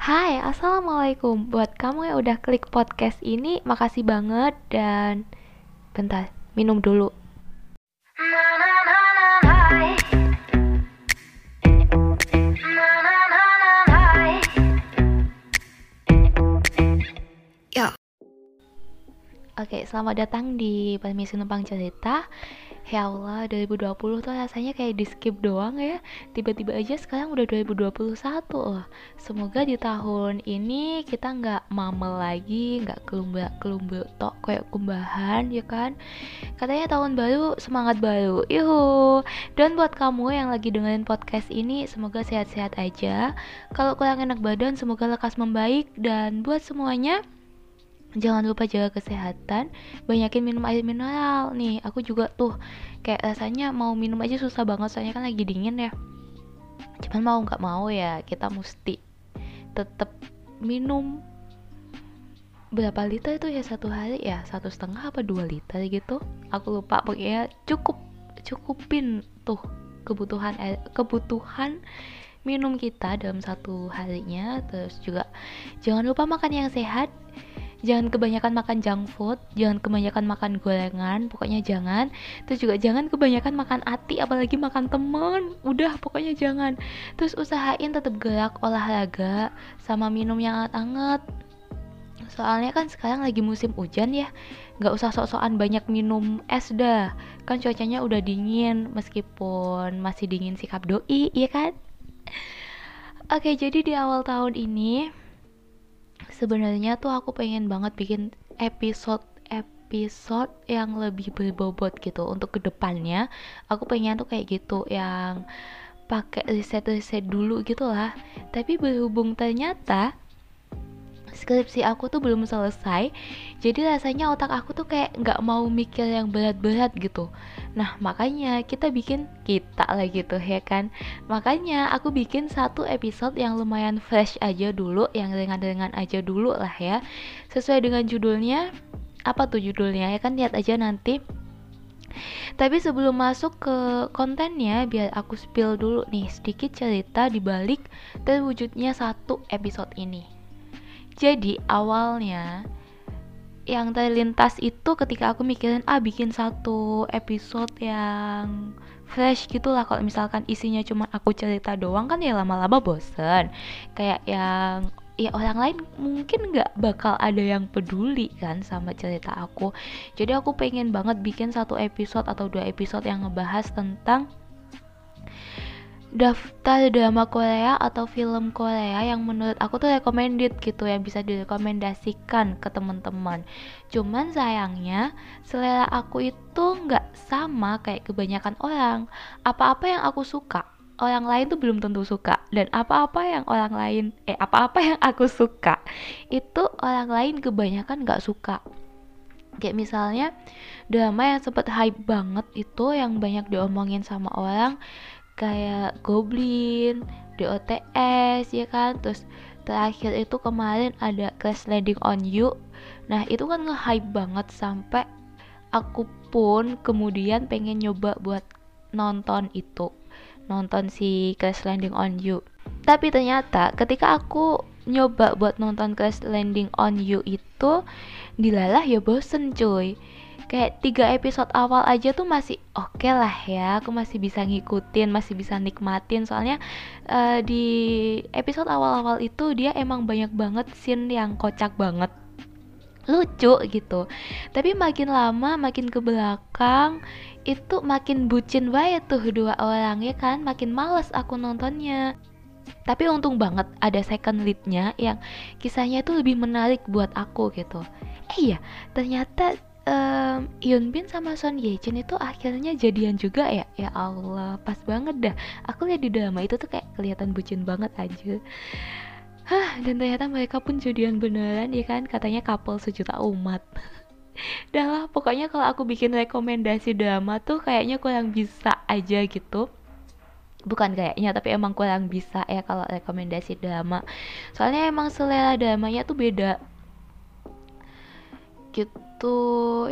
Hai, Assalamualaikum. Buat kamu yang udah klik podcast ini Makasih banget dan Bentar, minum dulu. Oke, selamat datang di Permisi Numpang Cerita Ya Allah, 2020 tuh rasanya kayak di skip doang ya. Tiba-tiba aja sekarang udah 2021 loh. Semoga di tahun ini kita nggak mamel lagi Nggak kelumba-kelumba tok kayak kumbahan ya kan? Katanya tahun baru, semangat baru. Yuhu. Dan buat kamu yang lagi dengerin podcast ini Semoga sehat-sehat aja. Kalau kurang enak badan, semoga lekas membaik. Dan buat semuanya jangan lupa jaga kesehatan. Banyakin minum air mineral. Nih aku juga tuh kayak rasanya mau minum aja susah banget soalnya kan lagi dingin ya. Cuman mau nggak mau ya kita mesti tetap minum. Berapa liter itu ya satu hari ya? Satu setengah apa dua liter gitu. Aku lupa pokoknya cukup cukupin tuh kebutuhan air, kebutuhan minum kita dalam satu harinya. Terus juga jangan lupa makan yang sehat jangan kebanyakan makan junk food jangan kebanyakan makan gorengan pokoknya jangan. Terus juga jangan kebanyakan makan ati apalagi makan temen. Udah pokoknya jangan. Terus usahain tetap gerak olahraga sama minum yang hangat-hangat soalnya kan sekarang lagi musim hujan ya nggak usah sok-sokan banyak minum es dah. Kan cuacanya udah dingin meskipun masih dingin sikap doi ya kan? Oke jadi di awal tahun ini sebenarnya tuh aku pengen banget bikin episode episode yang lebih berbobot gitu untuk ke depannya. Aku pengen tuh kayak gitu yang pakai riset-riset dulu gitu lah. Tapi berhubung ternyata skripsi aku tuh belum selesai. Jadi rasanya otak aku tuh kayak nggak mau mikir yang berat-berat gitu. Nah makanya kita bikin kita lah gitu ya kan? Makanya aku bikin satu episode yang lumayan fresh aja dulu yang ringan-ringan aja dulu lah ya. Sesuai dengan judulnya apa tuh judulnya? Ya kan lihat aja nanti. Tapi sebelum masuk ke kontennya, biar aku spill dulu nih sedikit cerita dibalik terwujudnya satu episode ini. Jadi awalnya. Yang terlintas itu ketika aku mikirin ah bikin satu episode yang fresh gitulah kalau misalkan isinya cuma aku cerita doang kan ya lama-lama bosen. Kayak yang ya orang lain mungkin nggak bakal ada yang peduli kan sama cerita aku. Jadi aku pengen banget bikin satu episode atau dua episode yang ngebahas tentang daftar drama Korea atau film Korea yang menurut aku tuh recommended gitu yang bisa direkomendasikan ke teman-teman. Cuman sayangnya selera aku itu nggak sama kayak kebanyakan orang. Apa-apa yang aku suka orang lain tuh belum tentu suka dan apa-apa yang orang lain eh apa-apa yang aku suka itu orang lain kebanyakan nggak suka kayak misalnya drama yang sempet hype banget itu yang banyak diomongin sama orang kayak Goblin, DOTS ya kan? Terus terakhir itu kemarin ada Crash Landing on You. Nah itu kan nge-hype banget sampai aku pun kemudian pengen nyoba buat nonton itu. Nonton si Crash Landing on You. Tapi ternyata ketika aku nyoba buat nonton Crash Landing on You itu dilalah ya bosen cuy kayak tiga episode awal aja tuh masih oke okay lah ya aku masih bisa ngikutin masih bisa nikmatin. Soalnya uh, di episode awal-awal itu dia emang banyak banget scene yang kocak banget. Lucu gitu. Tapi makin lama makin ke belakang itu makin bucin banget tuh dua orang ya kan? Makin males aku nontonnya. Tapi untung banget ada second leadnya yang kisahnya itu lebih menarik buat aku gitu. Eh iya ternyata um, Hyun Bin sama Son Ye Jin itu akhirnya jadian juga ya? Ya Allah pas banget dah. Aku lihat di drama itu tuh kayak kelihatan bucin banget aja. Hah, dan ternyata mereka pun jadian beneran ya kan? Katanya couple sejuta umat. Dah lah, pokoknya kalau aku bikin rekomendasi drama tuh kayaknya kurang bisa aja gitu. Bukan kayaknya tapi emang kurang bisa ya kalau rekomendasi drama. Soalnya emang selera dramanya tuh beda gitu.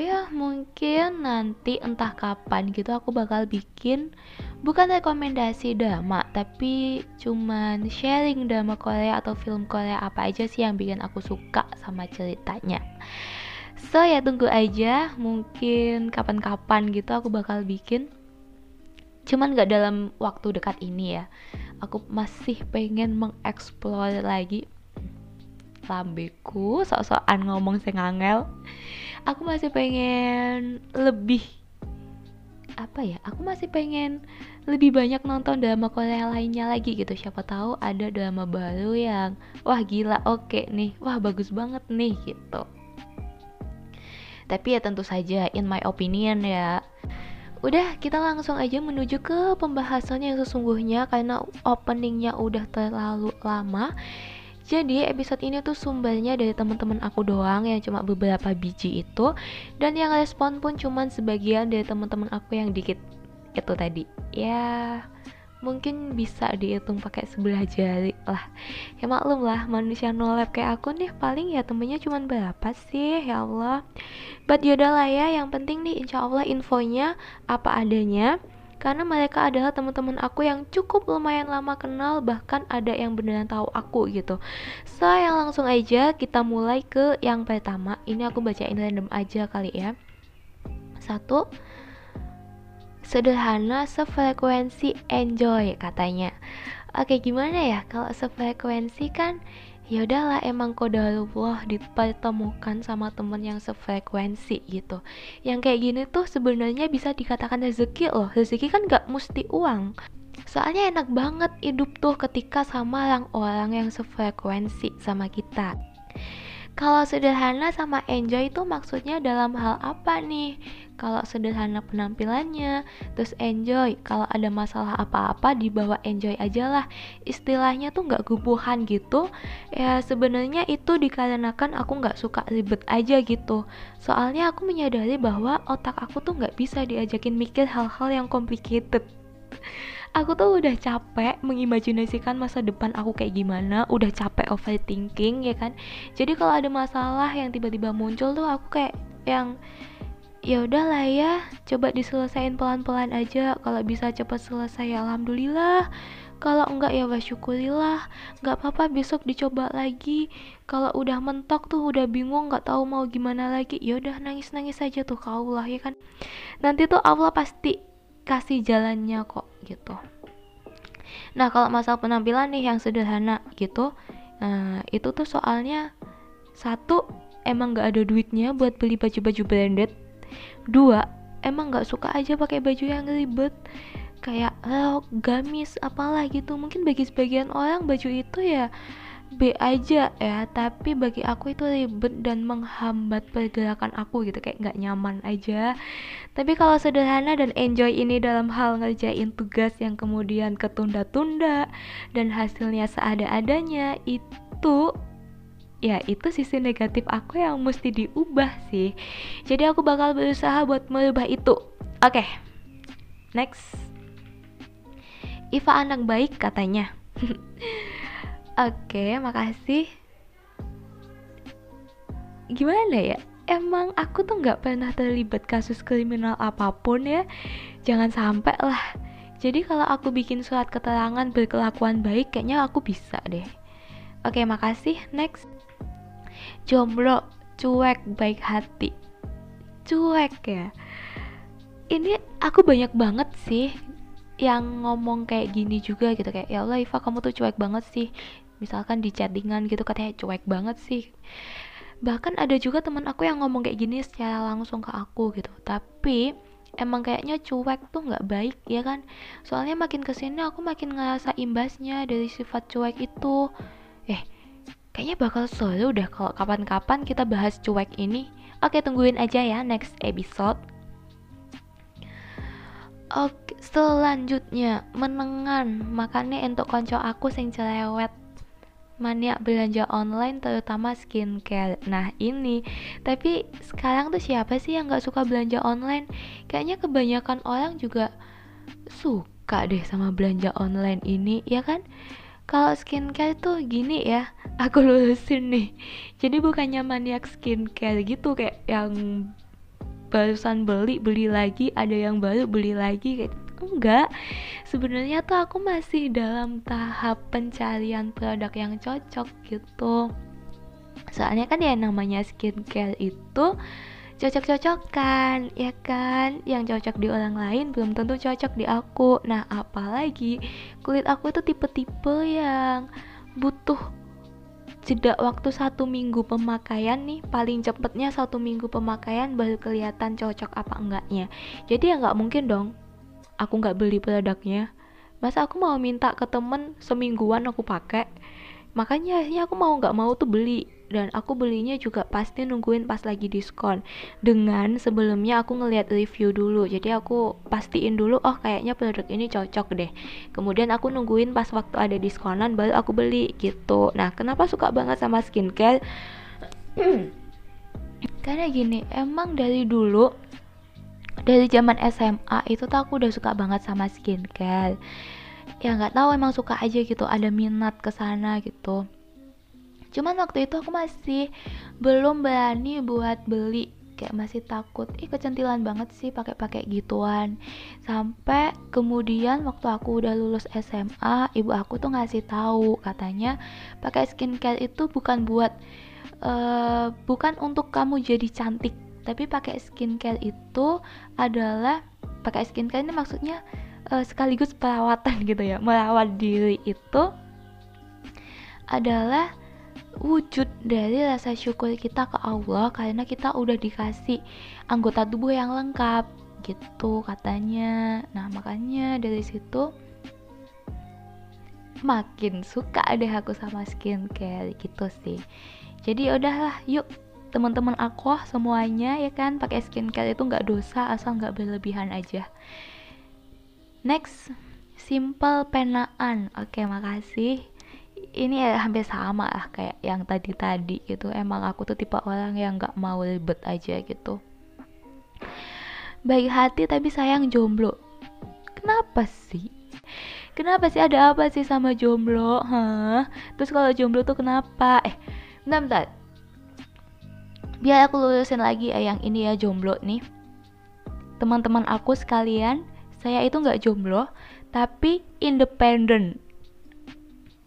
Ya mungkin nanti entah kapan gitu aku bakal bikin bukan rekomendasi drama tapi cuman sharing drama Korea atau film Korea apa aja sih yang bikin aku suka sama ceritanya. So ya tunggu aja. Mungkin kapan-kapan gitu aku bakal bikin. Cuman gak dalam waktu dekat ini ya. Aku masih pengen mengeksplor lagi lambeku sok-sokan ngomong sengangel aku masih pengen lebih apa ya aku masih pengen lebih banyak nonton drama Korea lainnya lagi gitu. Siapa tahu ada drama baru yang wah gila oke okay nih wah bagus banget nih gitu. Tapi ya tentu saja in my opinion ya. Udah, kita langsung aja menuju ke pembahasan yang sesungguhnya karena openingnya udah terlalu lama. Jadi episode ini tuh sumbernya dari teman-teman aku doang yang cuma beberapa biji itu. Dan yang respon pun cuma sebagian dari teman-teman aku yang dikit itu tadi. Ya mungkin bisa dihitung pakai sebelah jari lah. Ya maklum lah manusia nolep kayak aku nih paling ya temennya cuma berapa sih? Ya Allah. But yaudah lah ya yang penting nih insya Allah infonya apa adanya karena mereka adalah teman-teman aku yang cukup lumayan lama kenal bahkan ada yang beneran tahu aku gitu. So yang langsung aja kita mulai ke yang pertama. Ini aku bacain random aja kali ya. Satu sederhana sefrekuensi enjoy katanya. Oke gimana ya? Kalau sefrekuensi kan ya udahlah emang kodarullah dipertemukan sama temen yang sefrekuensi gitu. Yang kayak gini tuh sebenarnya bisa dikatakan rezeki loh. Rezeki kan gak mesti uang. Soalnya enak banget hidup tuh ketika sama orang-orang yang sefrekuensi sama kita kalau sederhana sama enjoy itu maksudnya dalam hal apa nih? Kalau sederhana penampilannya, terus enjoy. Kalau ada masalah apa-apa dibawa enjoy aja lah. Istilahnya tuh nggak gubuhan gitu. Ya sebenarnya itu dikarenakan aku nggak suka ribet aja gitu. Soalnya aku menyadari bahwa otak aku tuh nggak bisa diajakin mikir hal-hal yang complicated aku tuh udah capek mengimajinasikan masa depan aku kayak gimana udah capek overthinking ya kan? Jadi kalau ada masalah yang tiba-tiba muncul tuh aku kayak yang ya udahlah ya coba diselesain pelan-pelan aja. Kalau bisa cepat selesai ya alhamdulillah. Kalau enggak ya bersyukurilah nggak apa-apa besok dicoba lagi. Kalau udah mentok tuh udah bingung nggak tahu mau gimana lagi ya udah nangis nangis aja tuh ke Allah ya kan? Nanti tuh Allah pasti kasih jalannya kok gitu. Nah kalau masalah penampilan nih yang sederhana gitu nah itu tuh soalnya satu emang gak ada duitnya buat beli baju-baju branded. Dua emang gak suka aja pakai baju yang ribet kayak oh, gamis apalah gitu. Mungkin bagi sebagian orang baju itu ya B aja ya tapi bagi aku itu ribet dan menghambat pergerakan aku gitu kayak nggak nyaman aja. Tapi kalau sederhana dan enjoy ini dalam hal ngerjain tugas yang kemudian ketunda-tunda dan hasilnya seada-adanya itu ya itu sisi negatif aku yang mesti diubah sih. Jadi aku bakal berusaha buat merubah itu. Oke okay. next. Iva anak baik katanya Oke, makasih. Gimana ya? Emang aku tuh nggak pernah terlibat kasus kriminal apa pun ya. Jangan sampai lah. Jadi kalau aku bikin surat keterangan berkelakuan baik, kayaknya aku bisa deh. Oke, makasih. Next. Jomblo, cuek, baik hati. Cuek ya. Ini aku banyak banget sih yang ngomong kayak gini juga gitu kayak ya Allah Iva kamu tuh cuek banget sih misalkan di chattingan gitu katanya cuek banget sih. Bahkan ada juga teman aku yang ngomong kayak gini secara langsung ke aku gitu. Tapi emang kayaknya cuek tuh nggak baik ya kan? Soalnya makin ke sini aku makin ngerasa imbasnya dari sifat cuek itu. Eh kayaknya bakal seru udah kalau kapan-kapan kita bahas cuek ini. Oke tungguin aja ya next episode. Oke, selanjutnya menengan. Makanya untuk konco aku sing cerewet mania belanja online terutama skincare. Nah ini. Tapi sekarang tuh siapa sih yang nggak suka belanja online? Kayaknya kebanyakan orang juga suka deh sama belanja online ini ya kan? Kalau skincare tuh gini ya aku lulusin nih. Jadi bukannya maniak skincare gitu kayak yang barusan beli beli lagi ada yang baru beli lagi kayak enggak. Sebenarnya tuh aku masih dalam tahap pencarian produk yang cocok gitu. Soalnya kan ya namanya skincare itu cocok-cocokan ya kan? Yang cocok di orang lain belum tentu cocok di aku. Nah apalagi kulit aku itu tipe-tipe yang butuh jeda waktu satu minggu pemakaian nih. Paling cepetnya satu minggu pemakaian baru kelihatan cocok apa enggaknya. Jadi ya nggak mungkin dong aku nggak beli produknya. Masa aku mau minta ke temen semingguan aku pakai? Makanya akhirnya aku mau nggak mau tuh beli. Dan aku belinya juga pasti nungguin pas lagi diskon. Dengan sebelumnya aku ngeliat review dulu. Jadi aku pastiin dulu oh kayaknya produk ini cocok deh. Kemudian aku nungguin pas waktu ada diskonan baru aku beli gitu. Nah kenapa suka banget sama skincare? Karena gini emang dari dulu dari zaman SMA itu tuh aku udah suka banget sama skincare. Ya nggak tahu emang suka aja gitu ada minat ke sana gitu. Cuman waktu itu aku masih belum berani buat beli kayak masih takut ih kecentilan banget sih pakai-pakai gituan. Sampai kemudian waktu aku udah lulus SMA ibu aku tuh ngasih tahu katanya pakai skincare itu bukan buat uh, bukan untuk kamu jadi cantik tapi pakai skincare itu adalah pakai skincare ini maksudnya uh, sekaligus perawatan gitu ya. Merawat diri itu adalah wujud dari rasa syukur kita ke Allah karena kita udah dikasih anggota tubuh yang lengkap gitu katanya. Nah makanya dari situ makin suka deh aku sama skincare gitu sih. Jadi udahlah yuk teman-teman aku semuanya ya kan? Pakai skincare itu nggak dosa asal nggak berlebihan aja. Next simple penaan. Oke makasih. Ini ya hampir sama lah kayak yang tadi-tadi gitu. Emang aku tuh tipe orang yang nggak mau ribet aja gitu. Baik hati tapi sayang jomblo. Kenapa sih? Kenapa sih? Ada apa sih sama jomblo? Hah? Terus kalau jomblo tuh kenapa? Eh bentar bentar biar aku lurusin lagi ya yang ini ya jomblo nih. Teman-teman aku sekalian saya itu nggak jomblo tapi independen.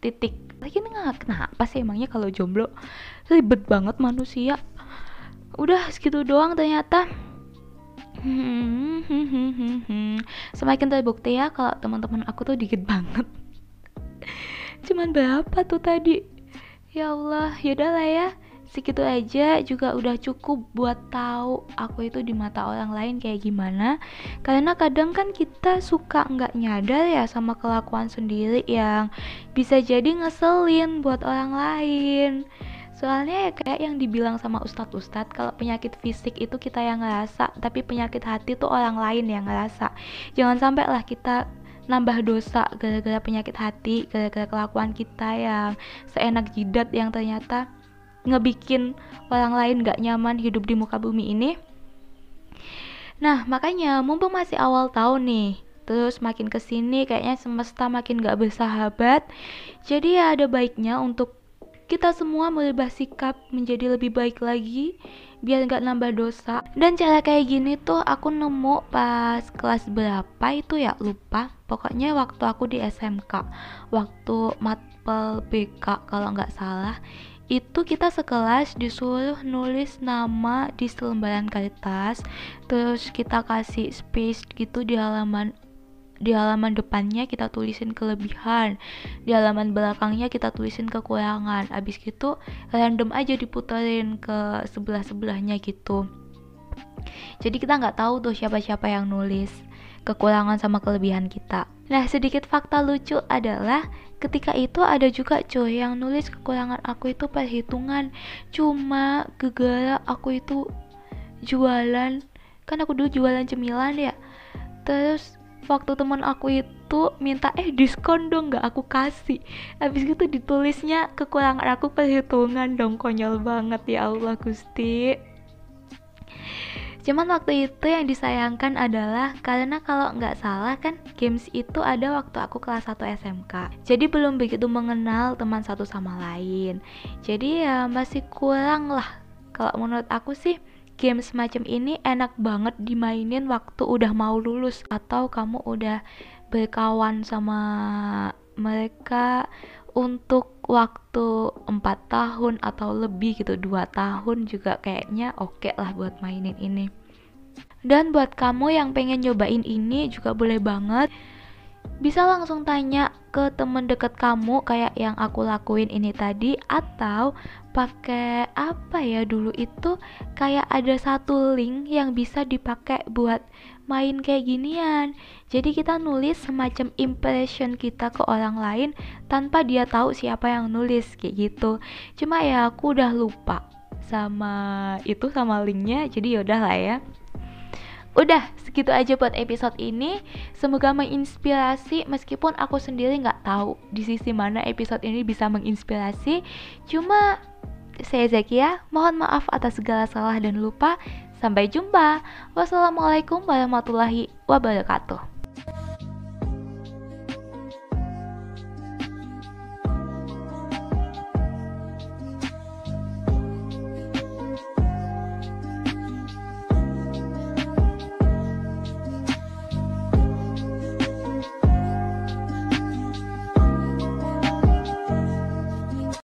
Titik. Lagi nggak kenapa sih emangnya kalau jomblo? Ribet banget manusia. Udah segitu doang ternyata. Semakin terbukti ya kalau teman-teman aku tuh dikit banget. Cuman berapa tuh tadi? Ya Allah yaudah lah ya segitu aja juga udah cukup buat tahu aku itu di mata orang lain kayak gimana. Karena kadang kan kita suka nggak nyadar ya sama kelakuan sendiri yang bisa jadi ngeselin buat orang lain. Soalnya ya kayak yang dibilang sama ustadz-ustadz kalau penyakit fisik itu kita yang ngerasa tapi penyakit hati tuh orang lain yang ngerasa. Jangan sampai lah kita nambah dosa gara-gara penyakit hati gara-gara kelakuan kita yang seenak jidat yang ternyata ngebikin orang lain gak nyaman hidup di muka bumi ini. Nah makanya mumpung masih awal tahun nih Terus makin ke sini kayaknya semesta makin gak bersahabat Jadi ya ada baiknya untuk kita semua merubah sikap menjadi lebih baik lagi biar gak nambah dosa. Dan cara kayak gini tuh aku nemu pas kelas berapa itu ya lupa. Pokoknya waktu aku di SMK waktu matpel BK kalau nggak salah itu kita sekelas disuruh nulis nama di selembaran kertas terus kita kasih space gitu di halaman di halaman depannya kita tulisin kelebihan di halaman belakangnya kita tulisin kekurangan. Abis gitu random aja diputerin ke sebelah sebelahnya gitu. Jadi kita nggak tahu tuh siapa siapa yang nulis kekurangan sama kelebihan kita. Nah sedikit fakta lucu adalah ketika itu ada juga cuy yang nulis kekurangan aku itu perhitungan. Cuma gegara aku itu jualan. Kan aku dulu jualan cemilan ya. Terus waktu teman aku itu minta eh diskon dong nggak aku kasih. Habis itu ditulisnya kekurangan aku perhitungan dong konyol banget ya Allah Gusti Cuman waktu itu yang disayangkan adalah karena kalau nggak salah kan games itu ada waktu aku kelas 1 SMK. Jadi belum begitu mengenal teman satu sama lain. Jadi ya masih kurang lah kalau menurut aku sih game semacam ini enak banget dimainin waktu udah mau lulus atau kamu udah berkawan sama mereka untuk waktu empat tahun atau lebih gitu dua tahun juga kayaknya oke okay lah buat mainin ini. Dan buat kamu yang pengen nyobain ini juga boleh banget bisa langsung tanya ke temen deket kamu kayak yang aku lakuin ini tadi atau pakai apa ya dulu itu? Kayak ada satu link yang bisa dipakai buat main kayak ginian. Jadi kita nulis semacam impression kita ke orang lain tanpa dia tahu siapa yang nulis kayak gitu. Cuma ya aku udah lupa sama itu sama linknya jadi yaudah lah ya Udah, segitu aja buat episode ini. Semoga menginspirasi meskipun aku sendiri nggak tahu di sisi mana episode ini bisa menginspirasi. Cuma saya Zakia, mohon maaf atas segala salah dan lupa. Sampai jumpa. Wassalamualaikum warahmatullahi wabarakatuh.